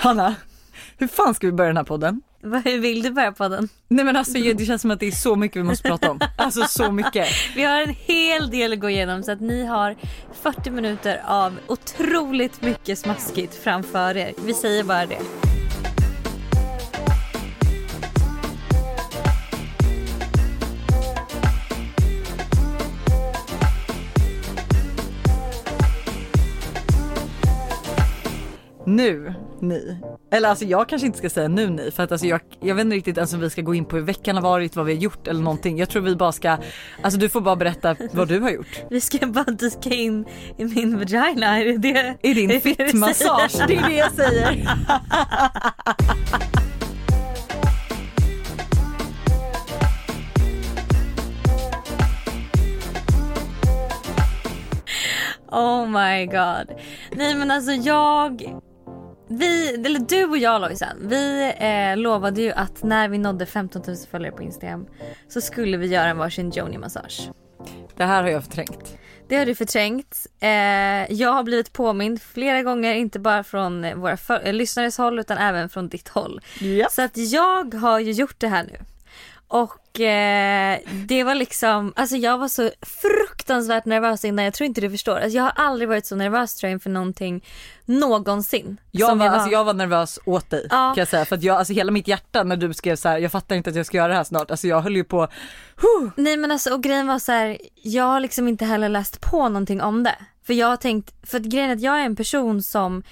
Hanna, hur fan ska vi börja den här podden? Hur vill du börja på den? Nej men alltså det känns som att det är så mycket vi måste prata om. Alltså så mycket. Vi har en hel del att gå igenom så att ni har 40 minuter av otroligt mycket smaskigt framför er. Vi säger bara det. Nu ni. Eller alltså jag kanske inte ska säga nu ni för att alltså jag, jag vet inte riktigt ens om vi ska gå in på hur veckan har varit, vad vi har gjort eller någonting. Jag tror vi bara ska, alltså du får bara berätta vad du har gjort. Vi ska bara dyka in i min vagina. Är det det? I din fittmassage, det är det jag säger. Oh my god. Nej men alltså jag vi, eller du och jag Lojsan, vi eh, lovade ju att när vi nådde 15 000 följare på Instagram så skulle vi göra en varsin Joni-massage. Det här har jag förträngt. Det har du förträngt. Eh, jag har blivit påmind flera gånger, inte bara från våra för- eh, lyssnares håll utan även från ditt håll. Ja. Så att jag har ju gjort det här nu. Och eh, det var liksom, alltså jag var så fruktansvärt nervös innan, jag tror inte du förstår. Alltså jag har aldrig varit så nervös tror jag inför någonting någonsin. Jag som var, jag alltså jag var nervös åt dig Ja. kan jag säga för att jag, alltså hela mitt hjärta när du skrev så här, jag fattar inte att jag ska göra det här snart, alltså jag höll ju på, huh, Nej men alltså och grejen var så här, jag har liksom inte heller läst på någonting om det. För jag har tänkt, för att grejen är att jag är en person som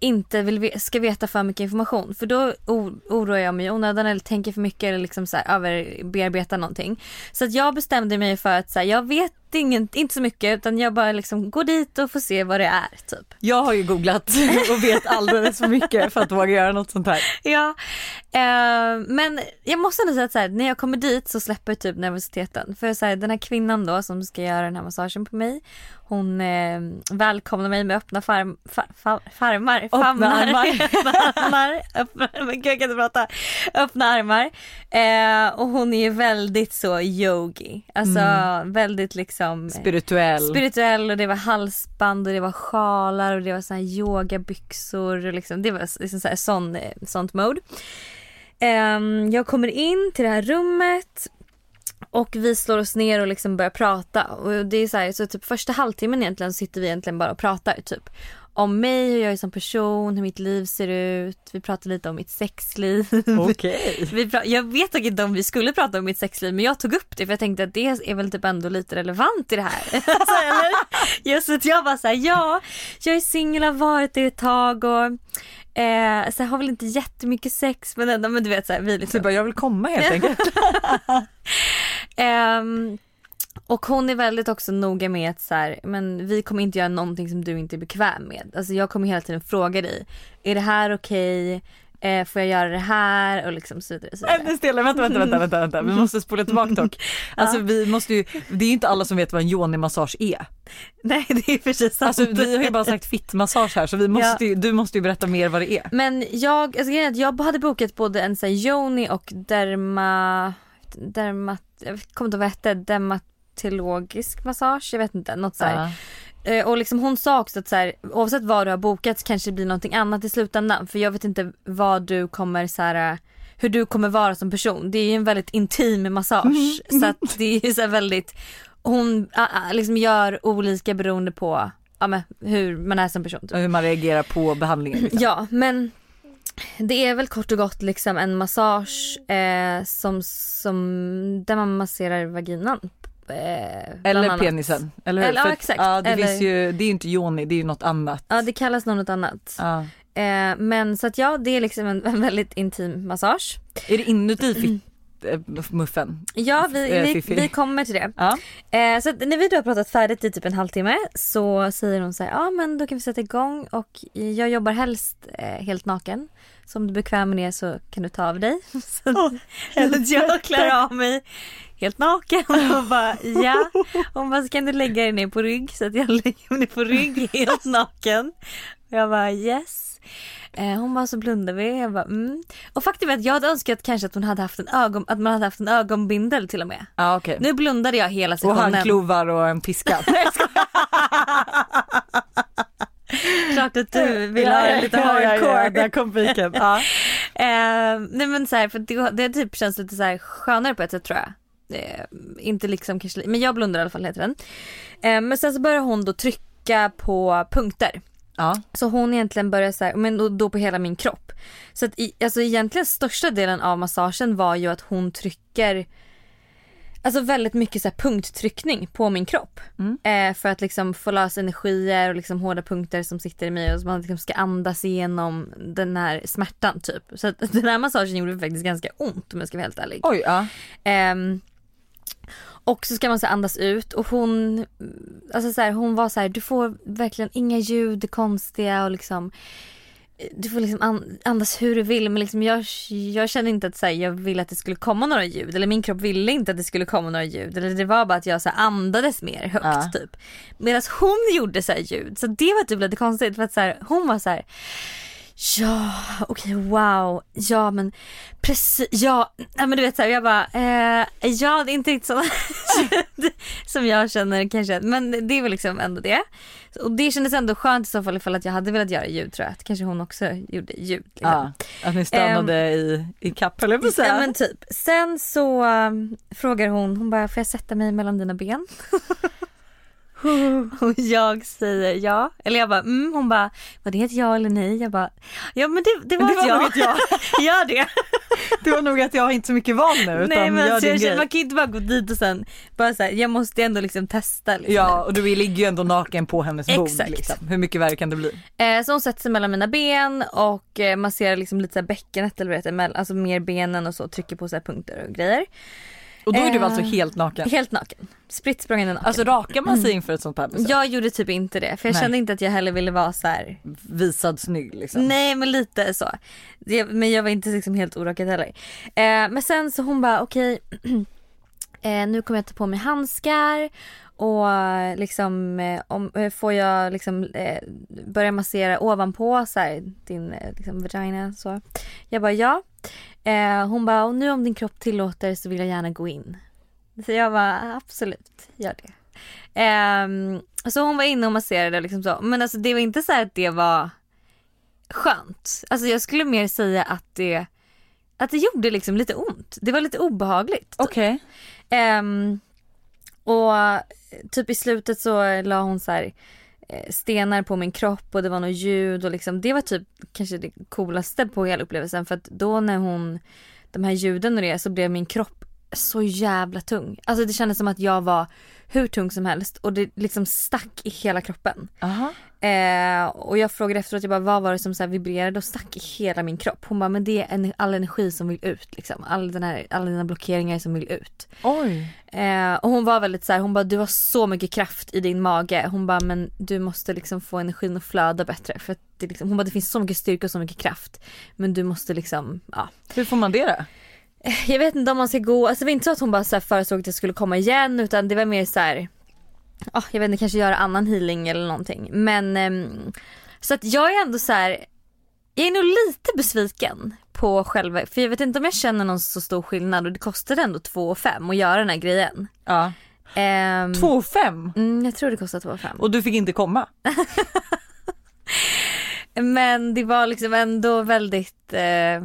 inte vill, ska veta för mycket information för då oroar jag mig i onödan eller tänker för mycket eller liksom så här överbearbetar någonting. Så att jag bestämde mig för att så här, jag vet ingen, inte så mycket utan jag bara liksom går dit och får se vad det är typ. jag har ju googlat och vet alldeles för mycket för att våga göra något sånt här. Ja, eh, men jag måste ändå säga att så här, när jag kommer dit så släpper typ nervositeten. För så här, den här kvinnan då som ska göra den här massagen på mig, hon eh, välkomnar mig med öppna farm, far, far, farmar, Öppna famnar, armar. öppna armar, öppna, men gud, jag kan inte prata, öppna armar. Eh, och hon är ju väldigt så yogi, alltså väldigt liksom Spirituell. spirituell och det var halsband och det var sjalar och det var så här yogabyxor och liksom, det var liksom så här sån, eh, sånt mode. Ehm, jag kommer in till det här rummet och vi slår oss ner och liksom börjar prata och det är så här, så typ första halvtimmen egentligen sitter vi egentligen bara och pratar typ om mig, hur jag är som person, hur mitt liv ser ut. Vi pratar lite om mitt sexliv. Okej. Pra- jag vet inte om vi skulle prata om mitt sexliv men jag tog upp det för jag tänkte att det är väl typ ändå lite relevant i det här. Just att jag bara såhär, ja, jag är singel, har varit det ett tag och eh, så jag har väl inte jättemycket sex men ändå, men du vet såhär, vi liksom. bara, jag vill komma helt enkelt. Ehm, och hon är väldigt också noga med att så här, men vi kommer inte göra någonting som du inte är bekväm med. Alltså jag kommer hela tiden fråga dig, är det här okej? Eh, får jag göra det här? Och liksom så vidare. Så vidare. Nej, Stella, vänta, vänta, vänta, vänta, vänta. vi måste spola tillbaka dock. Alltså vi måste ju, det är ju inte alla som vet vad en yoni-massage är. Nej det är precis sant. Alltså vi har ju bara sagt fittmassage här så vi måste ju, du måste ju berätta mer vad det är. Men jag, alltså grejen är att jag hade bokat både en sån yoni och derma, derma, jag kommer inte ihåg vad det hette, dermatologisk massage, jag vet inte, något så här. Eh, Och liksom hon sa också att så här, oavsett vad du har bokat så kanske det blir någonting annat i slutändan för jag vet inte vad du kommer så här, eh, hur du kommer vara som person. Det är ju en väldigt intim massage så att det är så väldigt, hon liksom gör olika beroende på ja, men hur man är som person. Typ. Och hur man reagerar på behandlingen. Liksom. Ja men det är väl kort och gott liksom en massage eh, som, som, där man masserar vaginan. Eh, Eller annat. penisen, eller hur? Eller- ja, att- exakt. Ja, det, Eller- finns ju, det är ju inte yoni, det är ju något annat. Ja det kallas något annat. Ja. Eh, men så att ja, det är liksom en, en väldigt intim massage. Är det inuti fitt, eh, muffen? Ja, vi, Eh, vi, vi kommer till det. Ja. Eh, så när vi då har pratat färdigt i typ en halvtimme så säger hon så här, ja men då kan vi sätta igång och jag jobbar helst eh, helt naken. Så om du är bekväm med det så kan du ta av dig. Så att jag klär av mig helt naken och bara ja. Hon bara, kan du lägga dig ner på rygg så att jag lägger mig ner på rygg helt naken. Och jag bara yes. Eh, hon bara så blundar vi. Jag bara mm. Och faktum är att jag hade önskat kanske att hon hade haft en ögon, att man hade haft en ögonbindel till och med. Ja okej. Nu blundade jag hela Och sessionen. handklovar och en piska. Klart att du vill ha det lite hardcore. Ja, ja, där kom piken. Ja. Eh, nej men så här, för det, det typ känns lite så här skönare på ett sätt tror jag. Eh, inte liksom kanske, men jag blundar i alla fall heter den. Eh, men sen så börjar hon då trycka på punkter. Ja. Så hon egentligen börjar så här, men då, då på hela min kropp. Så att i, alltså egentligen största delen av massagen var ju att hon trycker Alltså väldigt mycket så här punkttryckning på min kropp. Mm. Eh, för att liksom få lösa energier och liksom hårda punkter som sitter i mig och så man liksom ska andas igenom den här smärtan typ. Så att den här massagen gjorde faktiskt ganska ont om jag ska vara helt ärlig. Oj, ja. Ehm, och så ska man så andas ut och hon, alltså så här, hon var så här, du får verkligen inga ljud konstiga och liksom du får liksom an- andas hur du vill men liksom jag, jag kände inte att så här, jag ville att det skulle komma några ljud eller min kropp ville inte att det skulle komma några ljud eller det var bara att jag så här, andades mer högt Ja. typ. Medan hon gjorde så här ljud så det var typ lite konstigt för att så hon var så här. Ja, okej wow, ja men precis, ja, nej, men du vet såhär jag bara, eh, ja det är inte riktigt sådana som jag känner kanske, men det är väl liksom ändå det. Och det kändes ändå skönt i så fall ifall att jag hade velat göra ljud tror jag, att kanske hon också gjorde ljud. Liksom. ja. Att ni stannade i, i kapp jag på Ja men typ. Sen så um, frågar hon, hon bara får jag sätta mig mellan dina ben? och jag säger ja. Eller jag bara mm. Hon bara var det ett ja eller nej? Jag bara ja men det, det var, det ett, var ja. ett ja. Gör det. Det var nog att jag har inte så mycket val nu utan nej men gör din jag känner, man kan inte bara gå dit och sen bara så här, jag måste ändå liksom testa. Liksom. Ja och du ligger ju ändå naken på hennes bord Exakt. liksom. Hur mycket värre kan det bli? Eh, så hon sätter sig mellan mina ben och eh, masserar liksom lite så här bäckenet eller vad det heter, alltså mer benen och så trycker på så här punkter och grejer. Och då är du alltså helt naken? Helt naken. Spritt naken. Alltså rakar man sig inför ett sånt här besök? Jag gjorde typ inte det för jag Nej. kände inte att jag heller ville vara så här. Visad snygg liksom? Nej men lite så. Det, men jag var inte liksom helt orakad heller. Eh, men sen så hon bara okej eh, nu kommer jag ta på mig handskar och liksom eh, om, får jag liksom eh, börja massera ovanpå så här, din liksom, vagina så. Jag bara ja. Eh, hon bara och nu om din kropp tillåter så vill jag gärna gå in. Så jag bara absolut, gör det. Ehm, så hon var inne och masserade liksom så. Men alltså det var inte så här att det var skönt. Alltså jag skulle mer säga att det, att det gjorde liksom lite ont. Det var lite obehagligt. Okej. Ehm, och typ i slutet så la hon så här Eh, stenar på min kropp och det var något ljud och liksom det var typ kanske det coolaste på hela upplevelsen för att då när hon de här ljuden och det så blev min kropp så jävla tung. Alltså det kändes som att jag var hur tung som helst och det liksom stack i hela kroppen. Aha. Eh, och jag frågade efteråt, jag bara, vad var det som så vibrerade och stack i hela min kropp? Hon bara, men det är en, all energi som vill ut liksom. All den här, alla dina blockeringar som vill ut. Oj. Eh, och hon var väldigt så här, hon bara, du har så mycket kraft i din mage. Hon bara, men du måste liksom få energin att flöda bättre. För det liksom, hon bara, det finns så mycket styrka och så mycket kraft. Men du måste liksom, ja. Hur får man det då? Jag vet inte om man ska gå, alltså det var inte så att hon bara så här föreslog att jag skulle komma igen utan det var mer så här. ja jag vet inte kanske göra annan healing eller någonting. Men ehm, så att jag är ändå så här. jag är nog lite besviken på själva, för jag vet inte om jag känner någon så stor skillnad och det kostade ändå 2 5 att göra den här grejen. Ja. Två och fem Mm, jag tror det kostade 2 5 och du fick inte komma? Men det var liksom ändå väldigt, eh,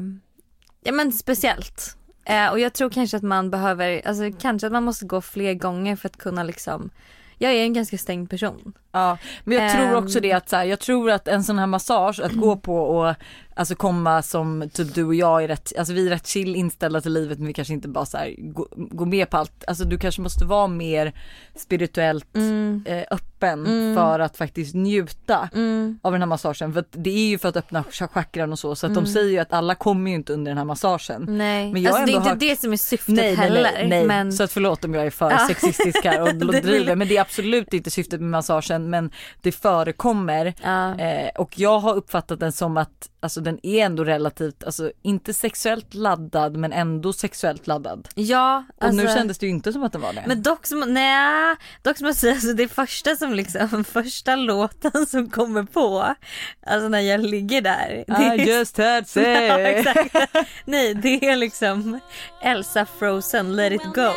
ja men speciellt. Eh, och jag tror kanske att man behöver, alltså kanske att man måste gå fler gånger för att kunna liksom, jag är en ganska stängd person. Ja, men jag tror Ehm. också det att så här, jag tror att en sån här massage att gå på och alltså komma som typ du och jag är rätt, alltså vi är rätt chill inställda till livet men vi kanske inte bara så här gå, gå med på allt, alltså du kanske måste vara mer spirituellt Mm. eh, öppen Mm. för att faktiskt njuta Mm. av den här massagen för det är ju för att öppna chakran och så så att Mm. de säger ju att alla kommer ju inte under den här massagen. Nej, Men jag alltså det är inte hört- det som är syftet Nej, nej, heller. nej, nej. Men så att förlåt om jag är för Ja. sexistisk här och driver men det är absolut inte syftet med massagen men det förekommer ja. Eh, och jag har uppfattat den som att alltså den är ändå relativt, alltså inte sexuellt laddad men ändå sexuellt laddad. ja, Och alltså, nu kändes det ju inte som att den var det. Men dock som, nej, dock som jag säger, alltså det första som liksom, första låten som kommer på, alltså när jag ligger där. det är- I just had Ja, sex. exakt. Nej, det är liksom Elsa Frozen, Let it go.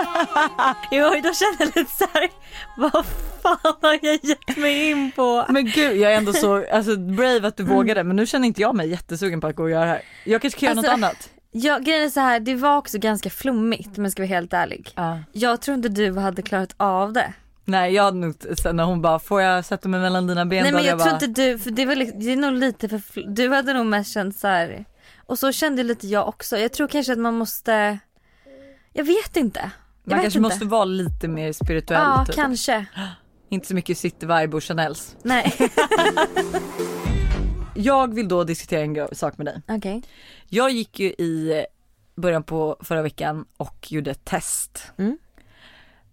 Jo, då känner jag lite så här, vad fan har jag gett mig in på? Men gud jag är ändå så alltså, brave att du vågade men nu känner inte jag mig jättesugen på att gå och göra det här. Jag kanske kan göra Alltså- något annat. Ja, grejen är så här, det var också ganska flummigt jag ska vara helt ärlig. Ja. Jag tror inte du hade klarat av det. Nej jag hade nog sen när hon bara får jag sätta mig mellan dina ben Nej men hade jag, tror bara, inte du, för det, var liksom, det är nog lite för, du hade nog mest känt så här. och så kände lite jag också. Jag tror kanske att man måste, jag vet inte. Man kanske inte. måste vara lite mer spirituell Ja, typ. kanske. Inte så mycket cityvibe och Chanels. Nej, Jag vill då diskutera en sak med dig. okej. Jag gick ju i början på förra veckan och gjorde ett test. Mm.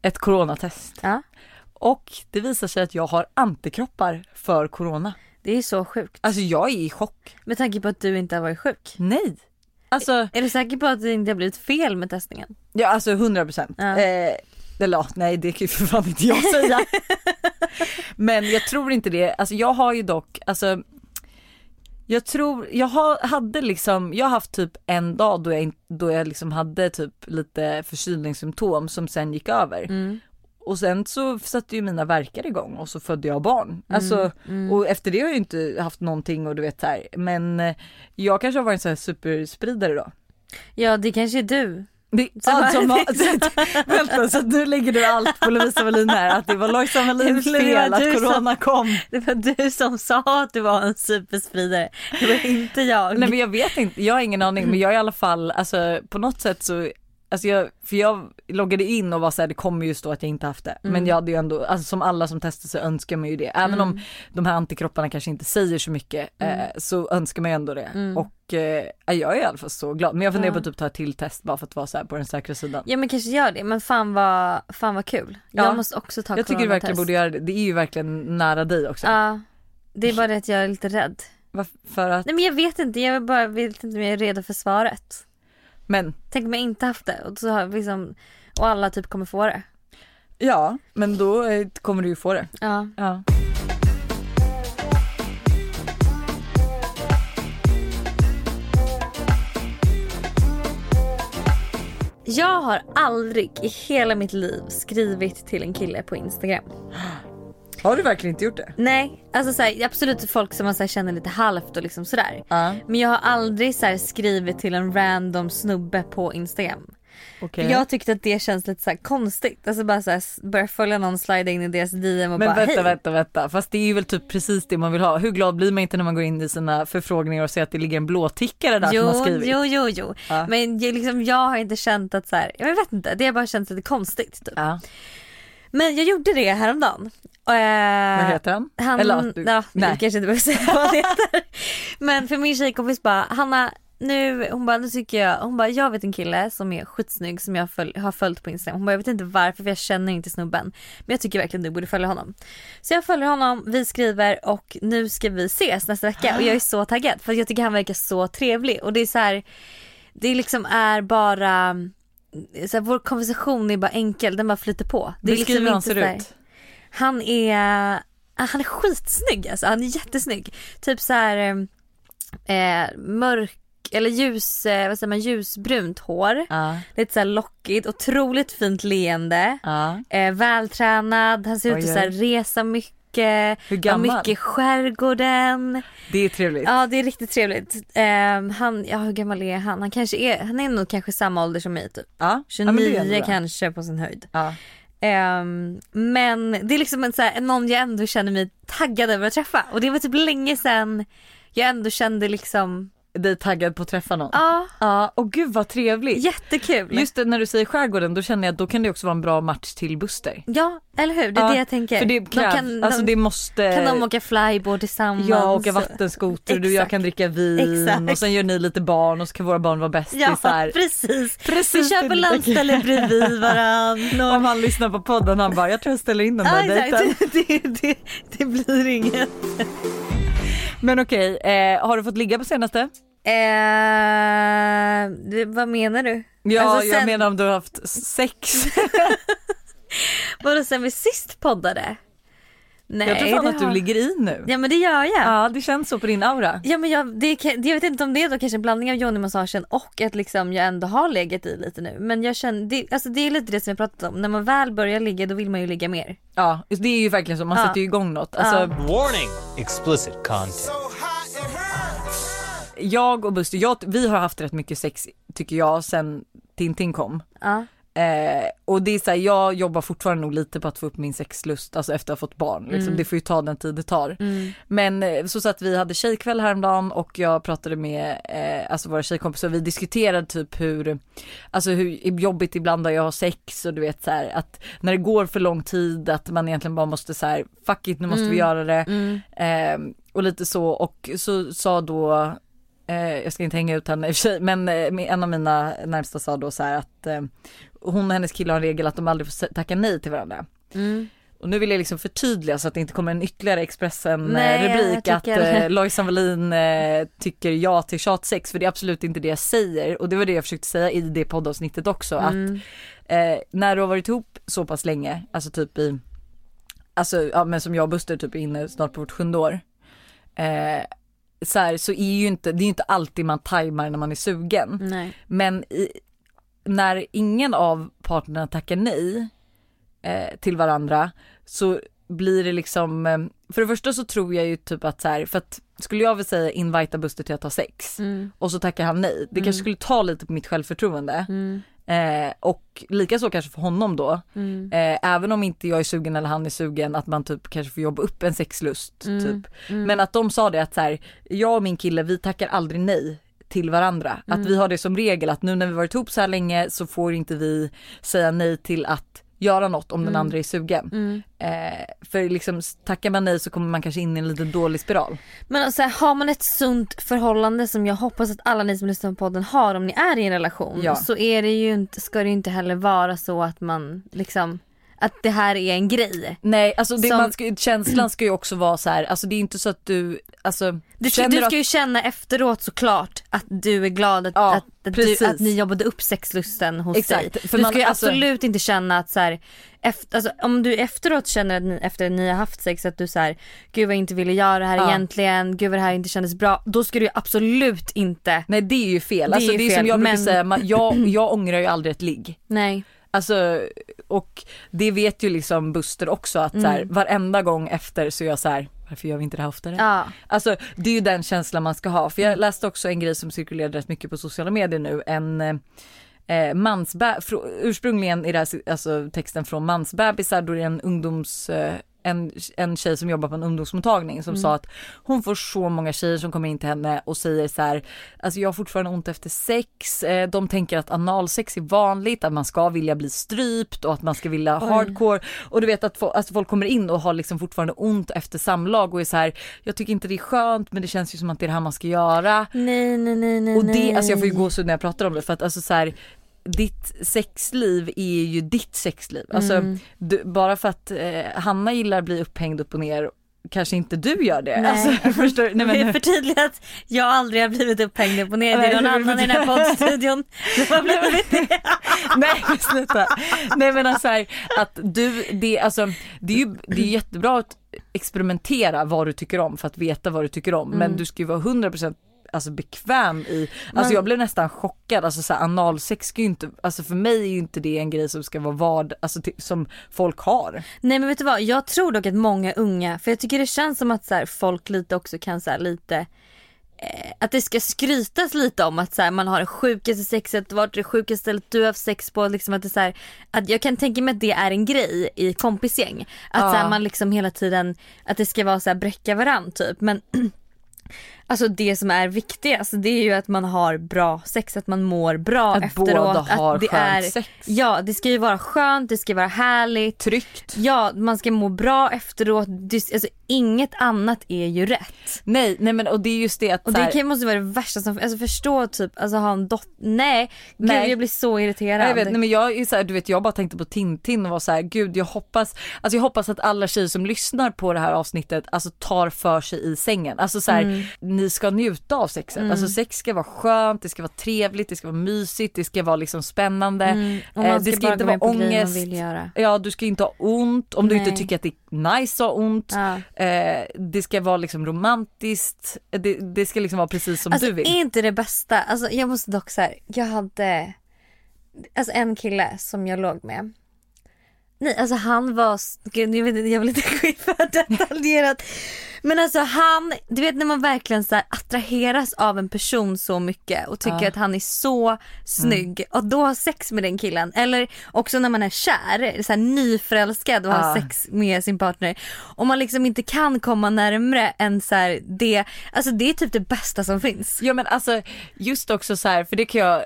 Ett coronatest. Ja, Och det visar sig att jag har antikroppar för corona. det är så sjukt. Alltså jag är i chock. Med tanke på att du inte har varit sjuk. Nej. Alltså, Är du säker på att det inte har blivit fel med testningen? ja alltså 100 procent. Ja. Eh, eller ja, nej det kan ju för fan inte jag säga. Men jag tror inte det. Alltså jag har ju dock, alltså jag tror, jag har, hade liksom, jag har haft typ en dag då jag, då jag liksom hade typ lite förkylningssymptom som sen gick över. Mm. Och sen så satte ju mina verkar igång och så födde jag barn. Alltså, mm. och efter det har jag ju inte haft någonting och du vet så här. Men eh, jag kanske har varit en sån här superspridare då. Ja det kanske är du. Det, Så var som, har- så, vänta, så nu lägger du allt på Lovisa Wallin här, att det var Lojsan Wallins fel att du som- corona kom. Det var du som sa att du var en superspridare. Det var inte jag. Nej men jag vet inte, jag har ingen aning men jag är i alla fall, alltså på något sätt så Alltså jag, för jag loggade in och var såhär det kommer ju stå att jag inte haft det. Men jag hade ju ändå, alltså som alla som testar så önskar man ju det. Även om de här antikropparna kanske inte säger så mycket eh, så önskar man ju ändå det. Och eh, jag är i alla fall så glad. Men jag funderar på att typ ta ett till test bara för att vara så här på den säkra sidan. Ja men kanske gör det. Men fan vad, fan vad kul. Ja. Jag måste också ta Jag tycker du verkligen coronatest. borde göra det. Det är ju verkligen nära dig också. Ja. Det är bara det att jag är lite rädd. Varför- För att, Nej men jag vet inte, jag bara vet inte om jag är redo för svaret. Men Tänk om jag inte haft det och, så har liksom, och alla typ kommer få det. ja, men då eh, kommer du ju få det. Ja. Ja. Jag har aldrig i hela mitt liv skrivit till en kille på Instagram. Har du verkligen inte gjort det? Nej, alltså så här, absolut folk som man så här, känner lite halvt och liksom sådär. Ja. Men jag har aldrig så här, skrivit till en random snubbe på Instagram. Okej. Jag tyckte att det känns lite så konstigt. Alltså bara så här, börja följa någon, slida in i deras DM och Men bara vänta, hej. vänta, vänta. Fast det är ju väl typ precis det man vill ha. Hur glad blir man inte när man går in i sina förfrågningar och ser att det ligger en blåtickare där som har Jo, skrivit? jo, jo, jo. Ja. Men jag, liksom, jag har inte känt att så här, jag vet inte, det har bara känts lite konstigt. Typ. Ja. Men jag gjorde det häromdagen. Eh, Vad heter han? Han, Eller du... ja, Nej. vi kanske inte behöver säga vad han heter. Men för min tjejkompis bara, Hanna nu, hon bara, nu tycker jag, hon bara, jag vet en kille som är skitsnygg som jag följ, har följt på Instagram. Hon bara, jag vet inte varför för jag känner inte snubben. Men jag tycker verkligen du borde följa honom. Så jag följer honom, vi skriver och nu ska vi ses nästa vecka och jag är så taggad för jag tycker han verkar så trevlig och det är så här, det liksom är bara så här, vår konversation är bara enkel, den bara flyter på. Det är Beskriv hur han inte ser här- ut. han är, ah, han är skitsnygg alltså, han är jättesnygg. Typ så här eh, mörk eller ljus, eh, vad säger man, ljusbrunt hår. Ja, Lite så lockigt, otroligt fint leende. ja. Eh, vältränad, han ser ut att så resa mycket. Hur Var gammal? mycket i skärgården. Det är trevligt. Ja det är riktigt trevligt. Eh, han, ja hur gammal är han? Han kanske är, han är nog kanske samma ålder som mig typ. Ja. 29 ja, kanske på sin höjd. Ja. Ehm, men det är liksom en så här, någon jag ändå känner mig taggad över att träffa. Och det var typ länge sedan jag ändå kände liksom, Dig taggad på att träffa någon? ja Ja, och gud vad trevligt. jättekul. Just det, när du säger skärgården då känner jag att då kan det också vara en bra match till Buster. Ja eller hur, det är Ja, det jag tänker. För det De krävs, kan, alltså de, det måste kan de åka flyboard tillsammans? Ja, åka vattenskoter, du och jag kan dricka vin Exakt. och sen gör ni lite barn och så kan våra barn vara Ja bästisar. precis. Precis Vi köper du landställe bredvid varandra. Om han lyssnar på podden han bara, jag tror jag ställer in den där Ja, dejten. det, det, det blir inget. Men okej, eh, har du fått ligga på senaste? Eh, det, vad menar du? Ja, Alltså, jag sen- menar om du har haft sex. Vadå sen vi sist poddade? Nej, jag tror fan det att du har- ligger i nu. Ja men det gör jag. Ja. Ja det känns så på din aura. men jag, det, jag vet inte om det är då kanske en blandning av Johnny-massagen och att liksom jag ändå har legat i lite nu. Men jag känner, det, alltså det är lite det som jag pratat om. När man väl börjar ligga då vill man ju ligga mer. Ja det är ju verkligen så, man Ja. sätter ju igång något. Alltså, Ja. Warning! Explicit content. Jag och Buster, jag, vi har haft rätt mycket sex tycker jag sen Tintin kom. Ja. Eh, och det är så här, jag jobbar fortfarande nog lite på att få upp min sexlust, alltså efter att ha fått barn. Liksom. Det får ju ta den tid det tar. Men eh, så så att vi hade tjejkväll häromdagen och jag pratade med eh, alltså våra tjejkompisar vi diskuterade typ hur, alltså hur jobbigt ibland har jag har sex och du vet så här att när det går för lång tid att man egentligen bara måste så här fuck it nu måste vi göra det. Eh, och lite så och så sa då jag ska inte hänga ut henne i och för sig, men eh, en av mina närmsta sa då så här att eh, hon och hennes kille har en regel att de aldrig får tacka nej till varandra. Mm. Och nu vill jag liksom förtydliga så att det inte kommer en ytterligare Expressen eh, Nej, jag rubrik att eh, Lojsan Wallin eh, tycker ja till tjatsex för det är absolut inte det jag säger och det var det jag försökte säga i det poddavsnittet också Mm. att eh, när du har varit ihop så pass länge, alltså typ i, alltså ja men som jag och Buster typ är inne snart på vårt sjunde år. Eh, så här, så är ju inte, det är ju inte alltid man tajmar när man är sugen. Nej. Men i, när ingen av parterna tackar nej eh, till varandra så blir det liksom, eh, för det första så tror jag ju typ att så här, för att skulle jag väl säga invita Buster till att ha sex Mm. och så tackar han nej, det kanske skulle ta lite på mitt självförtroende. Mm. Eh, och likaså kanske för honom då, Mm. eh, även om inte jag är sugen eller han är sugen, att man typ kanske får jobba upp en sexlust Mm. typ. Men att de sa det att så här, jag och min kille vi tackar aldrig nej till varandra. Att vi har det som regel att nu när vi varit ihop så här länge så får inte vi säga nej till att göra något om den andra är sugen. Mm. Eh, för liksom tackar man nej så kommer man kanske in i en lite dålig spiral. Men alltså, har man ett sunt förhållande som jag hoppas att alla ni som lyssnar på podden har om ni är i en relation Ja. så är det ju inte, ska det ju inte heller vara så att man liksom att det här är en grej. Nej alltså det, Som- ska, känslan ska ju också vara så här, alltså det är inte så att du, alltså Du, ska, känner du att- ska ju känna efteråt såklart att du är glad att, Ja, att, att, du, att ni jobbade upp sexlusten hos Exakt, dig. för Du man- ska ju alltså- absolut inte känna att så här, efter, alltså, om du efteråt känner att ni, efter att ni har haft sex att du så här, gud vad jag inte ville göra det här Ja. egentligen, gud vad det här inte kändes bra. Då ska du ju absolut inte, Nej det är ju fel, Det är alltså ju det är fel, som jag brukar men- säga, man, jag, jag ångrar ju aldrig ett ligg. nej. Alltså och det vet ju liksom Buster också att så här, Mm. varenda gång efter så är jag så här, varför gör vi inte det här oftare? Ja. Alltså det är ju den känslan man ska ha. För jag läste också en grej som cirkulerade rätt mycket på sociala medier nu. En eh, mansbä- fro- ursprungligen i det här, alltså texten från mansbebisar då det är en ungdoms eh, en, en tjej som jobbar på en ungdomsmottagning som sa att hon får så många tjejer som kommer in till henne och säger så här, alltså jag har fortfarande ont efter sex, eh, de tänker att analsex är vanligt, att man ska vilja bli strypt och att man ska vilja hardcore och du vet att alltså folk kommer in och har liksom fortfarande ont efter samlag och är så här, jag tycker inte det är skönt men det känns ju som att det är det här man ska göra. Nej nej nej nej. Och det, alltså jag får ju gåshud när jag pratar om det för att alltså så här, ditt sexliv är ju ditt sexliv. Alltså Mm. du, bara för att eh, Hanna gillar att bli upphängd upp och ner kanske inte du gör det. Nej. Alltså, förstår, nej, Det är men, förtydligt att jag aldrig har blivit upphängd upp och ner. Det är någon annan i den här poddstudion som har blivit det. nej men sluta. Nej men alltså här, att du, det, alltså, det är ju det är jättebra att experimentera vad du tycker om för att veta vad du tycker om men Mm. du ska ju vara 100% alltså bekväm i, alltså Men- jag blev nästan chockad, alltså så här, analsex ska ju inte, alltså för mig är ju inte det en grej som ska vara vad, alltså till, som folk har. Nej men vet du vad, jag tror dock att många unga, för jag tycker det känns som att så här, folk lite också kan så här, lite eh, att det ska skrytas lite om att så här, man har det sjukaste sexet, vart är det sjukaste stället du har haft sex på. Liksom att det så här, att jag kan tänka mig att det är en grej i kompisgäng. Att Ja. så man liksom hela tiden, att det ska vara så här bräcka varann typ. Men Alltså det som är viktigast det är ju att man har bra sex, att man mår bra Att efteråt. båda har att det skönt är, sex. Ja det ska ju vara skönt, det ska vara härligt. Tryggt. Ja, man ska må bra efteråt. Alltså, inget annat är ju rätt. Nej, nej men och det är just det att Och det här, kan, måste vara det värsta som, alltså förstå typ, alltså ha en dotter, nej, Nej. Gud, jag blir så irriterad. jag vet, nej men jag är så här, du vet jag bara tänkte på Tintin och var så här, gud jag hoppas, alltså jag hoppas att alla tjejer som lyssnar på det här avsnittet alltså tar för sig i sängen. Alltså så här, ni ska njuta av sexet. Mm. Alltså sex ska vara skönt, det ska vara trevligt, det ska vara mysigt, det ska vara liksom spännande. Mm. Och Eh, man det ska ska bara inte vara ångest. vill göra. Ja du ska inte ha ont om du Nej. inte tycker att det är nice att ha ont. Ja. Eh, det ska vara liksom romantiskt, det, det ska liksom vara precis som Alltså du vill. är inte det bästa, alltså jag måste dock säga, jag hade alltså en kille som jag låg med. Nej alltså han var, gud jag, vet, jag vill inte gå in för detaljerat. Men alltså han, du vet när man verkligen så attraheras av en person så mycket och tycker Ja. att han är så snygg och då har sex med den killen. Eller också när man är kär, så här nyförälskad och har Ja. sex med sin partner. Och man liksom inte kan komma närmre än så här det, alltså det är typ det bästa som finns. Ja men alltså just också så här, för det kan jag,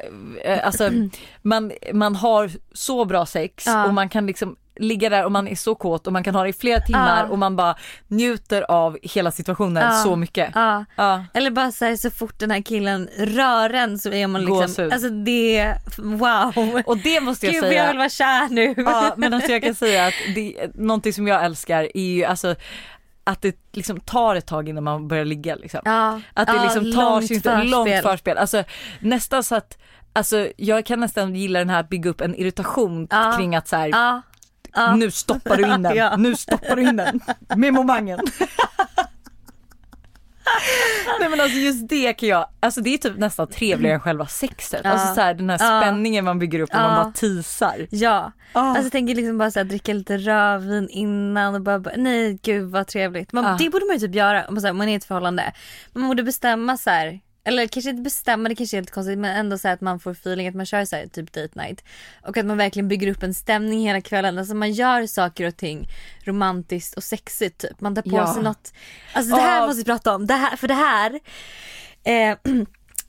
eh, alltså man, man har så bra sex Ja. och man kan liksom ligga där och man är så kåt och man kan ha det i flera timmar Ja. och man bara njuter av hela situationen Ja. så mycket. Ja. Eller bara så, här, så fort den här killen rör en så är man liksom, Gåshud. alltså det wow. Och det måste jag Gud säga. jag vill vara kär nu. Ja men alltså jag kan säga att det, någonting som jag älskar är ju alltså att det liksom tar ett tag innan man börjar ligga liksom. Att det liksom tar långt sin förspel. långt förspel. Alltså nästan så att, alltså jag kan nästan gilla den här bygga upp en irritation kring att så här, Ja, nu stoppar du in den, Ja. nu stoppar du in den med momangen. Nej men alltså just det kan jag, alltså det är typ nästan trevligare än själva sexet. Ja. Alltså så här, den här Ja. spänningen man bygger upp när man Ja. bara teasar. Ja, Ah. alltså jag tänker liksom bara så här, dricka lite rödvin innan och bara, bara nej gud vad trevligt. Man. Det borde man ju typ göra om man, så här, om man är i ett förhållande. Man borde bestämma så här. Eller kanske inte bestämma, det kanske är helt konstigt men ändå så att man får feeling att man kör så här, typ date night. Och att man verkligen bygger upp en stämning hela kvällen. Alltså man gör saker och ting romantiskt och sexigt typ. Man tar på Ja. sig något. Alltså det här Ah. måste vi prata om. Det här, för det här eh,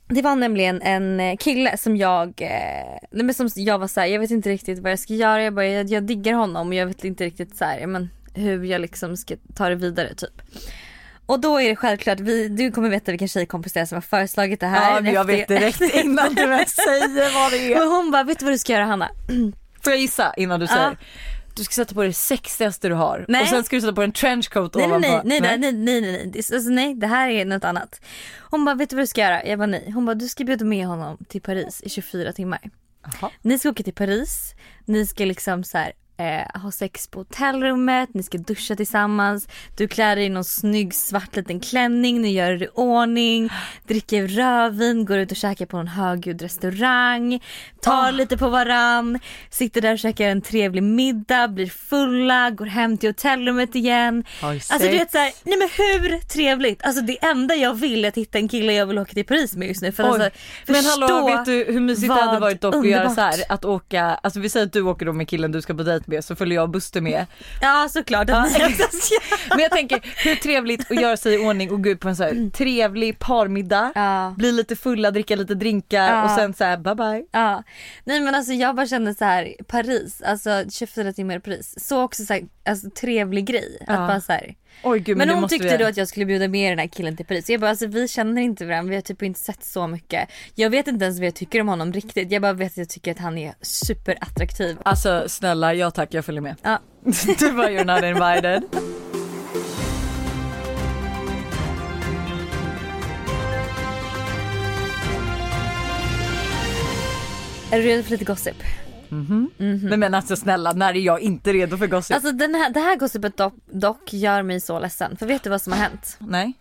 Det var nämligen en eh, kille som jag, eh, som jag var såhär, jag vet inte riktigt vad jag ska göra. Jag, bara, jag, jag diggar honom och jag vet inte riktigt så här, men, hur jag liksom ska ta det vidare typ. Och då är det självklart, vi, du kommer veta vilken tjejkompis det är som har föreslagit det här. Ja men jag vet direkt innan du ens säger vad det är. Och hon bara, vet du vad du ska göra Hanna? Får jag gissa innan du säger? Du ska sätta på det sexigaste du har Nej. och sen ska du sätta på en trenchcoat Nej nej ovanpå. nej, nej, nej, nej, nej, nej, nej. Det- Alltså, nej, det här är något annat. Hon bara, vet du vad du ska göra? Jag bara nej. Hon bara, du ska bjuda med honom till Paris i 24 timmar. Jaha. Ni ska åka till Paris, ni ska liksom så här, eh, ha sex på hotellrummet, ni ska duscha tillsammans, du klär dig i någon snygg svart liten klänning, ni gör er i ordning, dricker rödvin, går ut och käkar på någon högljudd restaurang, tar Ah. lite på varann, sitter där och käkar en trevlig middag, blir fulla, går hem till hotellrummet igen. Alltså du vet såhär, nej men hur trevligt? Alltså det enda jag vill är att hitta en kille jag vill åka till Paris med just nu. För Oj. alltså, Men hallå vet du hur mysigt det hade varit dock att göra underbart. så här, att åka, alltså vi säger att du åker då med killen du ska på dejt med så följer jag Buster med. Ja såklart. Ja, Men jag tänker hur trevligt att göra sig i ordning och gå ut på en så här trevlig parmiddag, ja. bli lite fulla, dricka lite drinkar Ja. och sen så här bye bye. Ja, nej men alltså jag bara kände så här Paris, alltså 24 timmar i Paris. Så också så här, alltså trevlig grej. Att bara så här. Oj gud men, Men hon tyckte vi då att jag skulle bjuda med den här killen till Paris. Jag bara alltså vi känner inte varandra, vi har typ inte sett så mycket. Jag vet inte ens vad jag tycker om honom riktigt. Jag bara vet att jag tycker att han är superattraktiv. Alltså snälla, ja tack jag följer med. Ja. du bara you're not invited. Är du redo för lite gossip? Nej men alltså snälla, när är jag inte redo för gossip? Alltså den här, det här gossipet dock, dock gör mig så ledsen. För vet du vad som har hänt? Nej,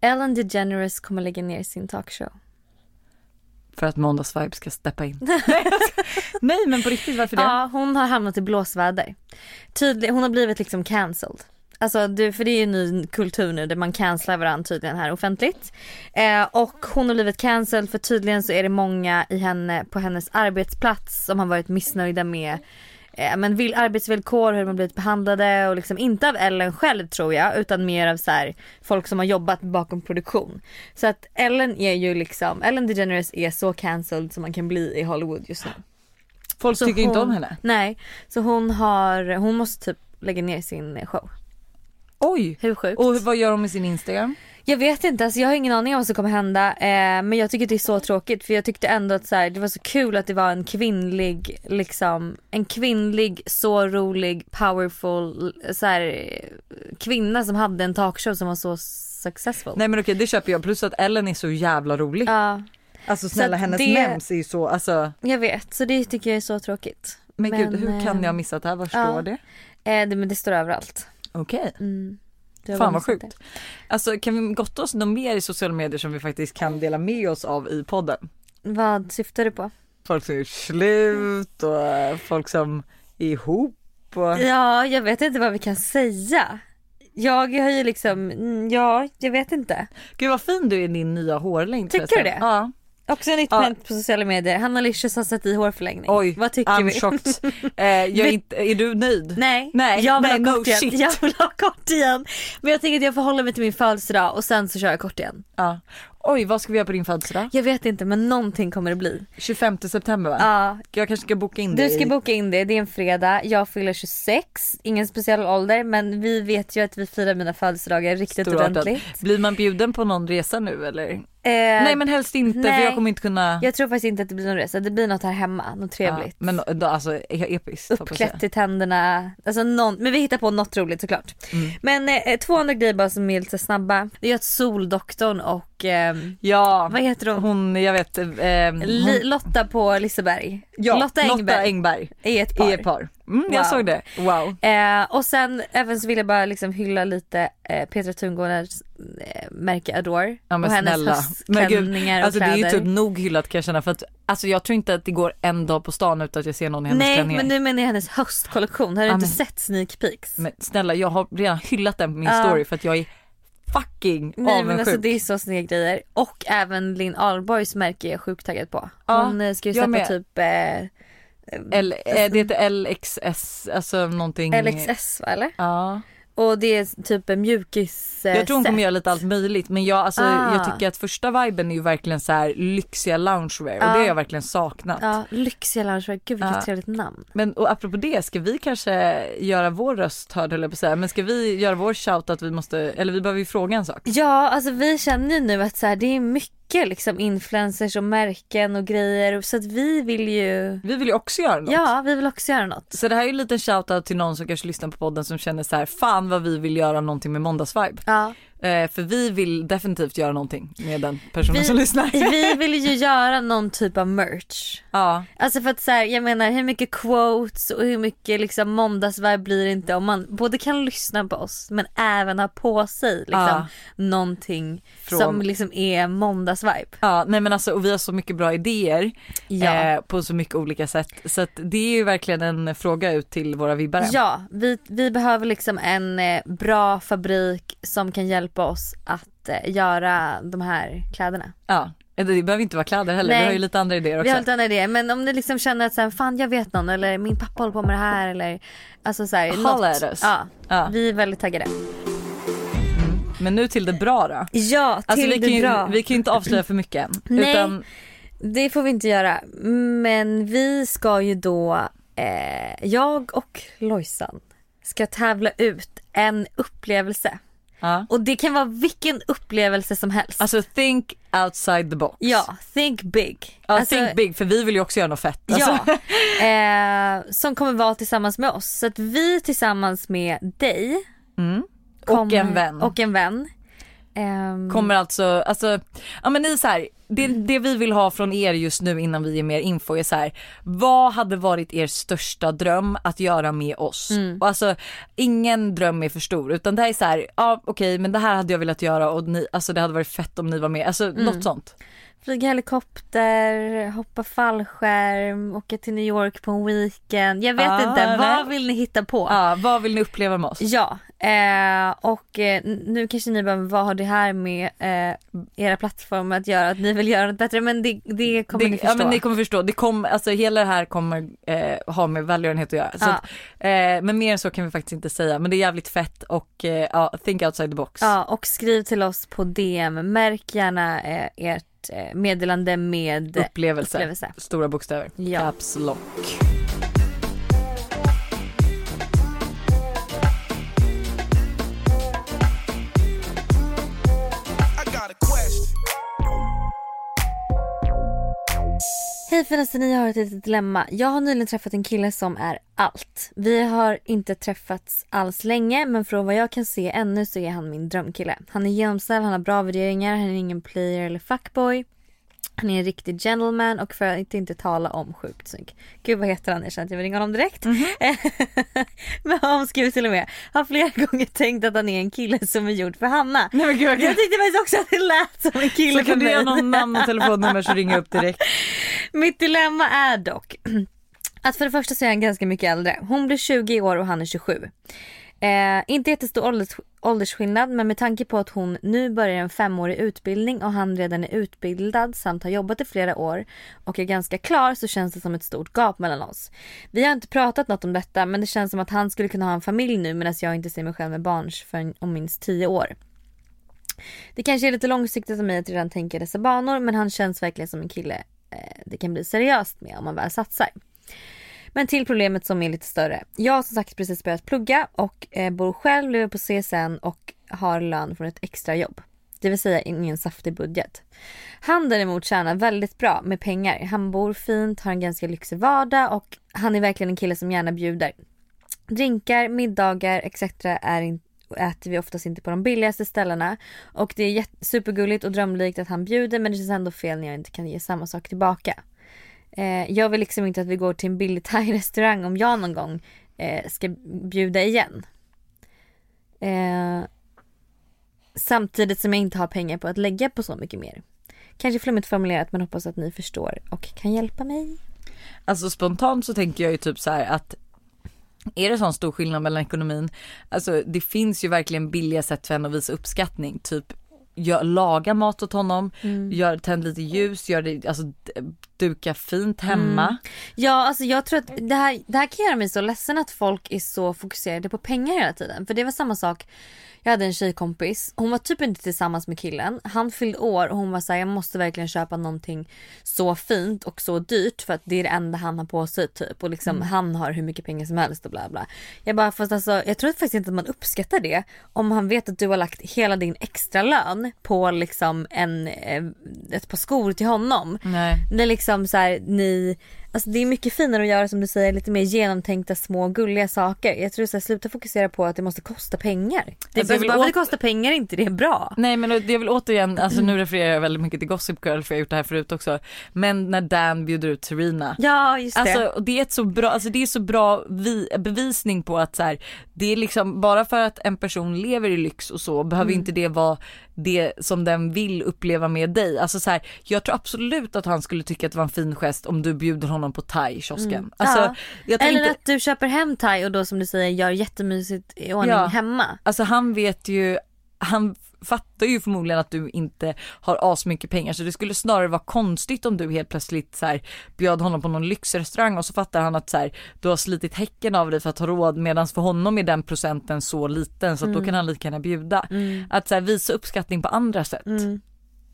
Ellen DeGeneres kommer lägga ner sin talkshow. för att måndagsvibe ska steppa in. Nej men på riktigt varför det? Ja, hon har hamnat i blåsväder. Tydlig, hon har blivit liksom cancelled. Alltså du, för det är ju en ny kultur nu där man cancelar varandra tydligen här offentligt. Eh, och hon har blivit cancelled för tydligen så är det många i henne, på hennes arbetsplats som har varit missnöjda med eh, men vill, arbetsvillkor, hur har blivit behandlade och liksom inte av Ellen själv tror jag utan mer av så här, folk som har jobbat bakom produktion. Så att Ellen är ju liksom, Ellen DeGeneres är så cancelled som man kan bli i Hollywood just nu. Folk Så tycker inte hon- om henne. Nej, så hon har, hon måste typ lägga ner sin show. Oj! Hur sjukt? Och vad gör hon med sin Instagram? Jag vet inte, alltså jag har ingen aning om vad som kommer hända. Eh, men jag tycker det är så tråkigt för jag tyckte ändå att så här, det var så kul att det var en kvinnlig, liksom, en kvinnlig, så rolig, powerful, så här, kvinna som hade en talkshow som var så successful. Nej men okej det köper jag plus att Ellen är så jävla rolig. Ja, Alltså snälla hennes det- mems är ju så, alltså jag vet. Så det tycker jag är så tråkigt. men, gud Men, hur kan eh, jag ha missat det här? Var står ja. det? Eh, det, men det står överallt. Okej. Mm. Du har Fan vad sjukt. Alltså kan vi gotta oss något mer i sociala medier som vi faktiskt kan dela med oss av i podden? Vad syftar du på? Folk som är slut och folk som är ihop och... Ja, jag vet inte vad vi kan säga. Jag har ju liksom, mm, ja, jag vet inte. Gud vad fin du är i din nya hårlängd Tycker du det? Ja. Också nytt Ja. trend på sociala medier. Hanna Licious har satt i hårförlängning. Oj, Vad tycker I'm vi? shocked. Eh, jag är, inte, är du nöjd? Nej, Nej, jag vill nej, ha no kort igen. shit. Jag vill ha kort igen. Men jag tänker att jag får hålla mig till min födelsedag och sen så kör jag kort igen. Ja. Oj vad ska vi göra på din födelsedag? Jag vet inte men någonting kommer det bli. 25 september va? Ja, Jag kanske ska boka in du det ska i- boka in det, det är en fredag. Jag fyller 26, ingen speciell ålder men vi vet ju att vi firar mina födelsedagar riktigt Storartat. ordentligt. Blir man bjuden på någon resa nu eller? Eh, nej men helst inte för nej. jag kommer inte kunna. Jag tror faktiskt inte att det blir någon resa, det blir något här hemma, något trevligt. Ja, men då, alltså episkt. Uppklätt i tänderna, alltså någon, men vi hittar på något roligt såklart. Mm. Men eh, två andra grejer bara som är lite snabba. Det är att Soldoktorn och ehm, Ja, vad heter hon? hon jag vet. Eh, hon, Li- Lotta på Liseberg. ja, Lotta Engberg Engberg är ett par. är ett par. Mm, Jag Wow. såg det. Wow. Eh, och sen även så vill jag bara liksom hylla lite eh, Petra Tungårders eh, märke Adore. Ja, men och hennes snälla. Gud, höstklänningar och Alltså det är kläder. ju typ nog hyllat kan jag känna för att alltså jag tror inte att det går en dag på stan utan att jag ser någon i hennes Nej klänningar. men nu menar jag hennes höstkollektion, har du Ja, inte men- sett sneak peeks? Men snälla jag har redan hyllat den på min Ja. story för att jag är fucking Nej men alltså det är så snygga grejer. Och även Linn Ahlborgs märke är jag sjukt taggad på. Hon eh, ska ju jag släppa typ eh, L, eh, det LXS, alltså någonting. LXS va eller? Ja. Och det är typ en mjukis eh, Jag tror hon kommer göra lite allt möjligt men jag, alltså, Ah. jag tycker att första viben är ju verkligen så här lyxiga loungewear och Ja. det har jag verkligen saknat. Ja, lyxiga loungewear, gud vilket Ja. trevligt namn. Men och apropå det, ska vi kanske göra vår röst hörd höll jag på att säga, men ska vi göra vår shout att vi måste, eller vi behöver ju fråga en sak. Ja, alltså vi känner ju nu att så här, det är mycket liksom influencers och märken och grejer så att vi vill ju, Vi vill ju också göra något. ja vi vill också göra något. Så det här är ju en liten shoutout till någon som kanske lyssnar på podden som känner så här, fan vad vi vill göra någonting med måndagsvibe. Ja. Eh, för vi vill definitivt göra någonting med den personen Vi- som lyssnar. Vi vill ju göra någon typ av merch. ja, Alltså för att så här, jag menar hur mycket quotes och hur mycket liksom måndagsvibe blir det inte om man både kan lyssna på oss men även ha på sig liksom Ja. någonting Från- som liksom är måndagsvibe. ja, nej men alltså och vi har så mycket bra idéer Ja. eh, på så mycket olika sätt. Så att det är ju verkligen en fråga ut till våra vibbare. Ja, vi, vi behöver liksom en eh, bra fabrik som kan hjälpa oss att eh, göra de här kläderna. ja. Det behöver inte vara kläder heller, Nej. vi har ju lite andra idéer också. Vi har lite andra idéer men om ni liksom känner att så här, fan jag vet någon eller min pappa håller på med det här eller alltså så här, något. Ja, Ja. vi är väldigt taggade. Men nu till det bra då. Ja, till Alltså vi det kan, ju, bra. vi kan ju inte avslöja för mycket. Nej. Utan, Det får vi inte göra. Men vi ska ju då, eh, jag och Lojsan ska tävla ut en upplevelse. Ja. Och det kan vara vilken upplevelse som helst. Alltså think outside the box. ja, think big. Ja, Alltså, think big för vi vill ju också göra något fett. Alltså. Ja, eh, som kommer vara tillsammans med oss. Så att vi tillsammans med dig Mm. Och kommer- en vän. och en vän ehm, Kommer alltså, alltså, ja men ni så här, det, det vi vill ha från er just nu innan vi ger mer info är så här, vad hade varit er största dröm att göra med oss? Och alltså ingen dröm är för stor utan det här är så här, ja okej men det här hade jag velat göra och ni, alltså det hade varit fett om ni var med, alltså något sånt. Flyga helikopter, hoppa fallskärm, åka till New York på en weekend. Jag vet Ah, inte, nej. vad vill ni hitta på? Ja, vad vill ni uppleva med oss? Ja, eh, och eh, nu kanske ni bara, vad har det här med eh, era plattformar att göra? Att ni vill göra något bättre, men det, det kommer det, ni förstå. Ja men ni kommer förstå, det kom, alltså hela det här kommer eh, ha med välgörenhet att göra. Ja. att, eh, men mer än så kan vi faktiskt inte säga, men det är jävligt fett och eh, ja, think outside the box. Ja, och skriv till oss på DM, märk gärna ert meddelande med Upplevelse. upplevelse. Stora bokstäver. Ja. Caps lock. Hej finaste ni, jag har ett litet dilemma. Jag har nyligen träffat en kille som är allt. Vi har inte träffats alls länge men från vad jag kan se ännu så är han min drömkille. Han är genomsnäll, han har bra värderingar, han är ingen player eller fuckboy. Han är en riktig gentleman och för att inte tala om sjukt snygg. Gud vad heter han? Jag känner att jag vill ringa honom direkt. men han skriver till och med. Har flera gånger tänkt att han är en kille som är gjord för Hanna. Nej men gud Jag tyckte faktiskt också att det lät som en kille Så för kan du mig. ge någon namn och telefonnummer så ringer jag upp direkt. Mitt dilemma är dock att för det första så är han ganska mycket äldre. Hon blir 20 år och han är 27. Eh, inte jättestor ålders, åldersskillnad men med tanke på att hon nu börjar en femårig utbildning och han redan är utbildad samt har jobbat i flera år och är ganska klar så känns det som ett stort gap mellan oss. Vi har inte pratat något om detta men det känns som att han skulle kunna ha en familj nu medan jag inte ser mig själv med barn förrän om minst tio år. Det kanske är lite långsiktigt av mig att redan tänka i dessa banor men han känns verkligen som en kille eh, det kan bli seriöst med om man väl satsar. Men till problemet som är lite större. Jag har som sagt precis börjat plugga och eh, bor själv, lever på CSN och har lön från ett extrajobb. Det vill säga ingen saftig budget. Han däremot tjänar väldigt bra med pengar. Han bor fint, har en ganska lyxig vardag och han är verkligen en kille som gärna bjuder. Drinkar, middagar etc. är in, äter vi oftast inte på de billigaste ställena. Och det är supergulligt och drömlikt att han bjuder men det känns ändå fel när jag inte kan ge samma sak tillbaka. Eh, jag vill liksom inte att vi går till en billig thai-restaurang om jag någon gång eh, ska bjuda igen. Eh, samtidigt som jag inte har pengar på att lägga på så mycket mer. Kanske flummigt formulerat men hoppas att ni förstår och kan hjälpa mig. Alltså spontant så tänker jag ju typ så här att är det sån stor skillnad mellan ekonomin, alltså det finns ju verkligen billiga sätt för en att visa uppskattning, typ gör, laga mat åt honom, gör, tänd lite ljus, gör det, alltså duka fint hemma. Ja, alltså jag tror att det här, det här kan göra mig så ledsen att folk är så fokuserade på pengar hela tiden. För det var samma sak, jag hade en tjejkompis, hon var typ inte tillsammans med killen. Han fyllde år och hon var såhär, jag måste verkligen köpa någonting så fint och så dyrt för att det är det enda han har på sig typ. Och liksom han har hur mycket pengar som helst och bla bla. Jag bara, fast alltså jag tror faktiskt inte att man uppskattar det om han vet att du har lagt hela din extra lön på liksom en, eh, ett par skor till honom. Nej. Det är liksom så här, ni, alltså det är mycket finare att göra som du säger lite mer genomtänkta små gulliga saker. Jag tror så här, sluta fokusera på att det måste kosta pengar. Det, Alltså, vill bara för att det kostar pengar är inte det bra. Nej men jag vill återigen, alltså nu refererar jag väldigt mycket till Gossip Girl för jag har gjort det här förut också. Men när Dan bjuder ut Serena. Ja just det. Alltså det är ett så bra, alltså det är så bra vi, bevisning på att så här, det är liksom bara för att en person lever i lyx och så behöver Mm. inte det vara det som den vill uppleva med dig. Alltså så här, jag tror absolut att han skulle tycka att det var en fin gest om du bjuder honom på thai i kiosken. Alltså, Mm. Ja. jag tror Eller att du köper hem thai och då som du säger gör jättemysigt i ordning Ja. hemma. alltså han vet ju, han fattar ju förmodligen att du inte har asmycket pengar så det skulle snarare vara konstigt om du helt plötsligt så här, bjöd honom på någon lyxrestaurang och så fattar han att så här, du har slitit häcken av dig för att ha råd medan för honom är den procenten så liten så att då kan han lika gärna bjuda. Att så här, visa uppskattning på andra sätt.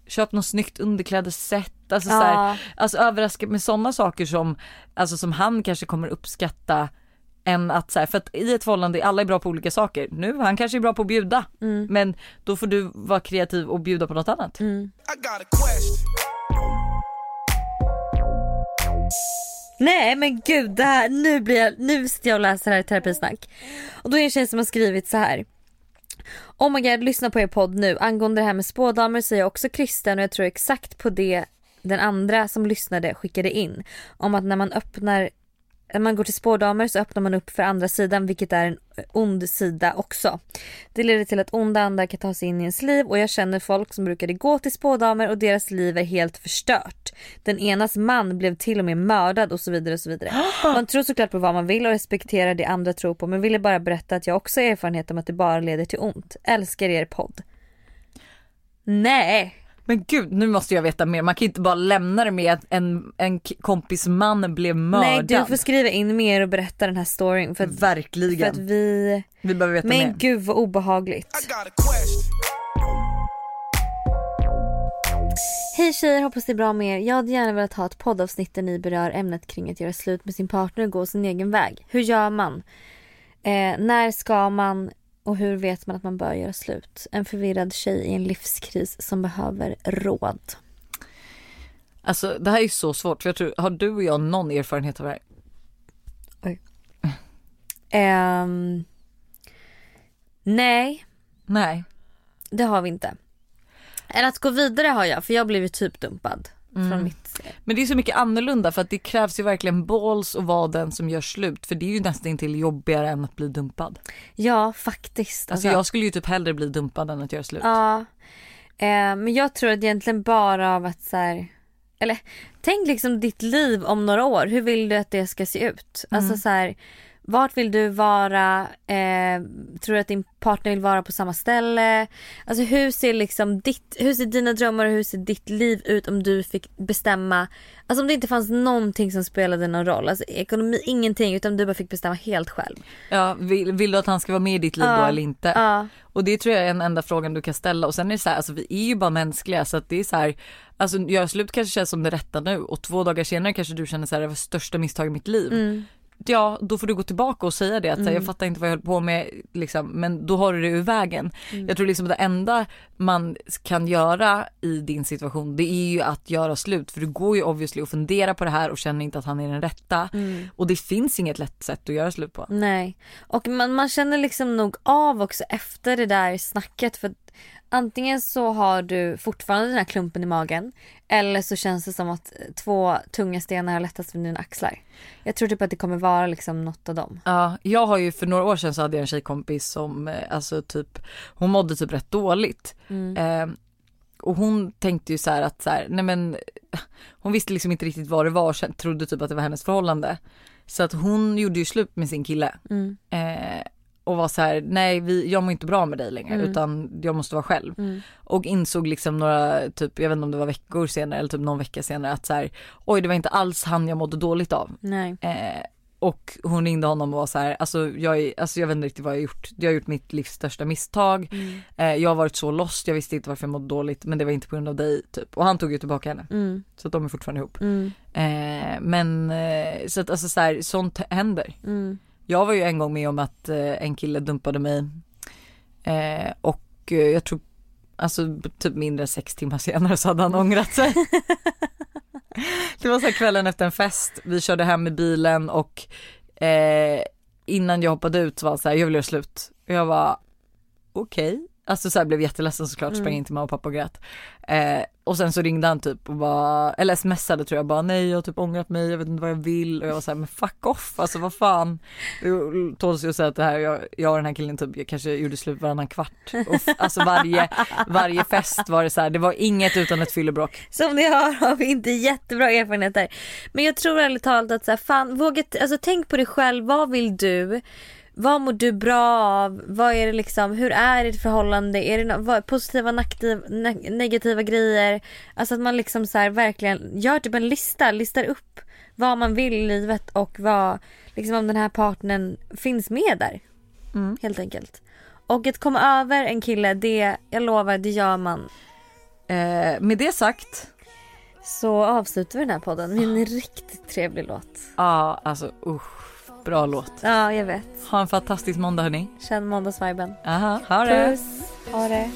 Köp något snyggt underklädesset, alltså, så Ja. här, alltså överraska med sådana saker som, alltså, som han kanske kommer uppskatta än att så här, för att i ett förhållande, alla är bra på olika saker. Nu, han kanske är bra på att bjuda. Men då får du vara kreativ och bjuda på något annat. Question. Nej men gud, det här, nu, blir jag, nu sitter jag och läser det här i terapisnack. Och då är det en tjej som har skrivit så här. Oh my god, lyssna på er podd nu. Angående det här med spådamer så är jag också kristen och jag tror exakt på det den andra som lyssnade skickade in. Om att när man öppnar när man går till spådamer så öppnar man upp för andra sidan vilket är en ond sida också. Det leder till att onda andar kan ta sig in i ens liv och jag känner folk som brukade gå till spådamer och deras liv är helt förstört. Den enas man blev till och med mördad och så vidare och så vidare. Man tror såklart på vad man vill och respekterar det andra tror på men ville bara berätta att jag också har erfarenhet om att det bara leder till ont. Älskar er podd. Nej. Men gud, nu måste jag veta mer. Man kan inte bara lämna det med att en, en kompis man blev mördad. Nej du får skriva in mer och berätta den här storyn för att, för Verkligen. att vi... Vi behöver veta Men mer. gud vad obehagligt. Hej tjejer, hoppas det är bra med er. Jag hade gärna velat ha ett poddavsnitt där ni berör ämnet kring att göra slut med sin partner och gå sin egen väg. Hur gör man? Eh, när ska man? Och hur vet man att man bör göra slut? En förvirrad tjej i en livskris som behöver råd. Alltså det här är ju så svårt för jag tror, har du och jag någon erfarenhet av det här? Ehm, nej, Nej. det har vi inte. Eller att gå vidare har jag för jag har blivit typ dumpad. Från mitt... Men det är så mycket annorlunda för att det krävs ju verkligen balls att vara den som gör slut för det är ju nästan till jobbigare än att bli dumpad. Ja faktiskt. Alltså jag skulle ju typ hellre bli dumpad än att göra slut. Ja. Eh, men jag tror att egentligen bara av att så här, eller tänk liksom ditt liv om några år. Hur vill du att det ska se ut? Alltså så här, vart vill du vara? Eh, tror du att din partner vill vara på samma ställe? Alltså hur ser liksom ditt, hur ser dina drömmar och hur ser ditt liv ut om du fick bestämma? Alltså om det inte fanns någonting som spelade någon roll. Alltså ekonomi, ingenting utan du bara fick bestämma helt själv. Ja, vill, vill du att han ska vara med i ditt liv då Ja. eller inte? Ja. Och det tror jag är en enda frågan du kan ställa och sen är det så här, alltså vi är ju bara mänskliga så att det är så här, alltså göra slut kanske känns som det rätta nu och två dagar senare kanske du känner så här, det var största misstag i mitt liv. Mm. Ja, då får du gå tillbaka och säga det att här, jag fattar inte vad jag höll på med liksom, men då har du det ur vägen. Mm. Jag tror liksom det enda man kan göra i din situation det är ju att göra slut för du går ju obviously och funderar på det här och känner inte att han är den rätta Mm. och det finns inget lätt sätt att göra slut på. Nej. Och man, man känner liksom nog av också efter det där snacket för antingen så har du fortfarande den här klumpen i magen eller så känns det som att två tunga stenar har lättats från dina axlar. Jag tror typ att det kommer vara liksom något av dem. Ja, jag har ju för några år sedan så hade jag en tjejkompis som eh, alltså typ hon mådde typ rätt dåligt. Eh, och hon tänkte ju så här att så här, nej men hon visste liksom inte riktigt vad det var och trodde typ att det var hennes förhållande. Så att hon gjorde ju slut med sin kille. Mm. Eh, och var så här, nej vi, jag mår inte bra med dig längre Mm. utan jag måste vara själv. Mm. Och insåg liksom några, typ jag vet inte om det var veckor senare eller typ någon vecka senare att så här, oj det var inte alls han jag mådde dåligt av. Nej. Eh, och hon ringde honom och var så här, alltså jag, är, alltså jag vet inte riktigt vad jag har gjort. Jag har gjort mitt livs största misstag. Mm. Eh, jag har varit så lost, jag visste inte varför jag mådde dåligt men det var inte på grund av dig typ. Och han tog ju tillbaka henne. Mm. Så att de är fortfarande ihop. Mm. Eh, men eh, så att alltså så här, sånt händer. Jag var ju en gång med om att eh, en kille dumpade mig eh, och eh, jag tror alltså typ mindre än sex timmar senare så hade han ångrat sig. det var så här kvällen efter en fest, vi körde hem i bilen och eh, innan jag hoppade ut så var han så här, jag vill göra slut. Och jag var okej. Alltså så här, blev jätteledsen såklart, sprang in till mamma och pappa och grät. Eh, och sen så ringde han typ och bara, eller smsade tror jag bara nej jag har typ ångrat mig, jag vet inte vad jag vill och jag var såhär men fuck off, alltså vad fan. Det tåls ju att säga att det här, jag, jag och den här killen typ jag kanske gjorde slut varannan kvart. Och alltså varje, varje fest var det så här, det var inget utan ett fyllebråk. Som ni hör har vi inte jättebra erfarenheter. Men jag tror ärligt talat att så här, fan, våga, alltså, tänk på dig själv. Vad vill du? Vad mår du bra av? Vad är det liksom, hur är ditt förhållande? Är det no- vad, positiva, naktiv, ne- negativa grejer? Alltså att man liksom så här, verkligen gör typ en lista, listar upp vad man vill i livet och vad, liksom om den här partnern finns med där. Helt enkelt. Och att komma över en kille, det, jag lovar, det gör man. Eh, med det sagt, Så avslutar vi den här podden med en riktigt trevlig låt. ja alltså usch, bra låt. Ja, jag vet. Ha en fantastisk måndag hörni. Känn måndagsviben. Aha, ha det. Puss. Ha det.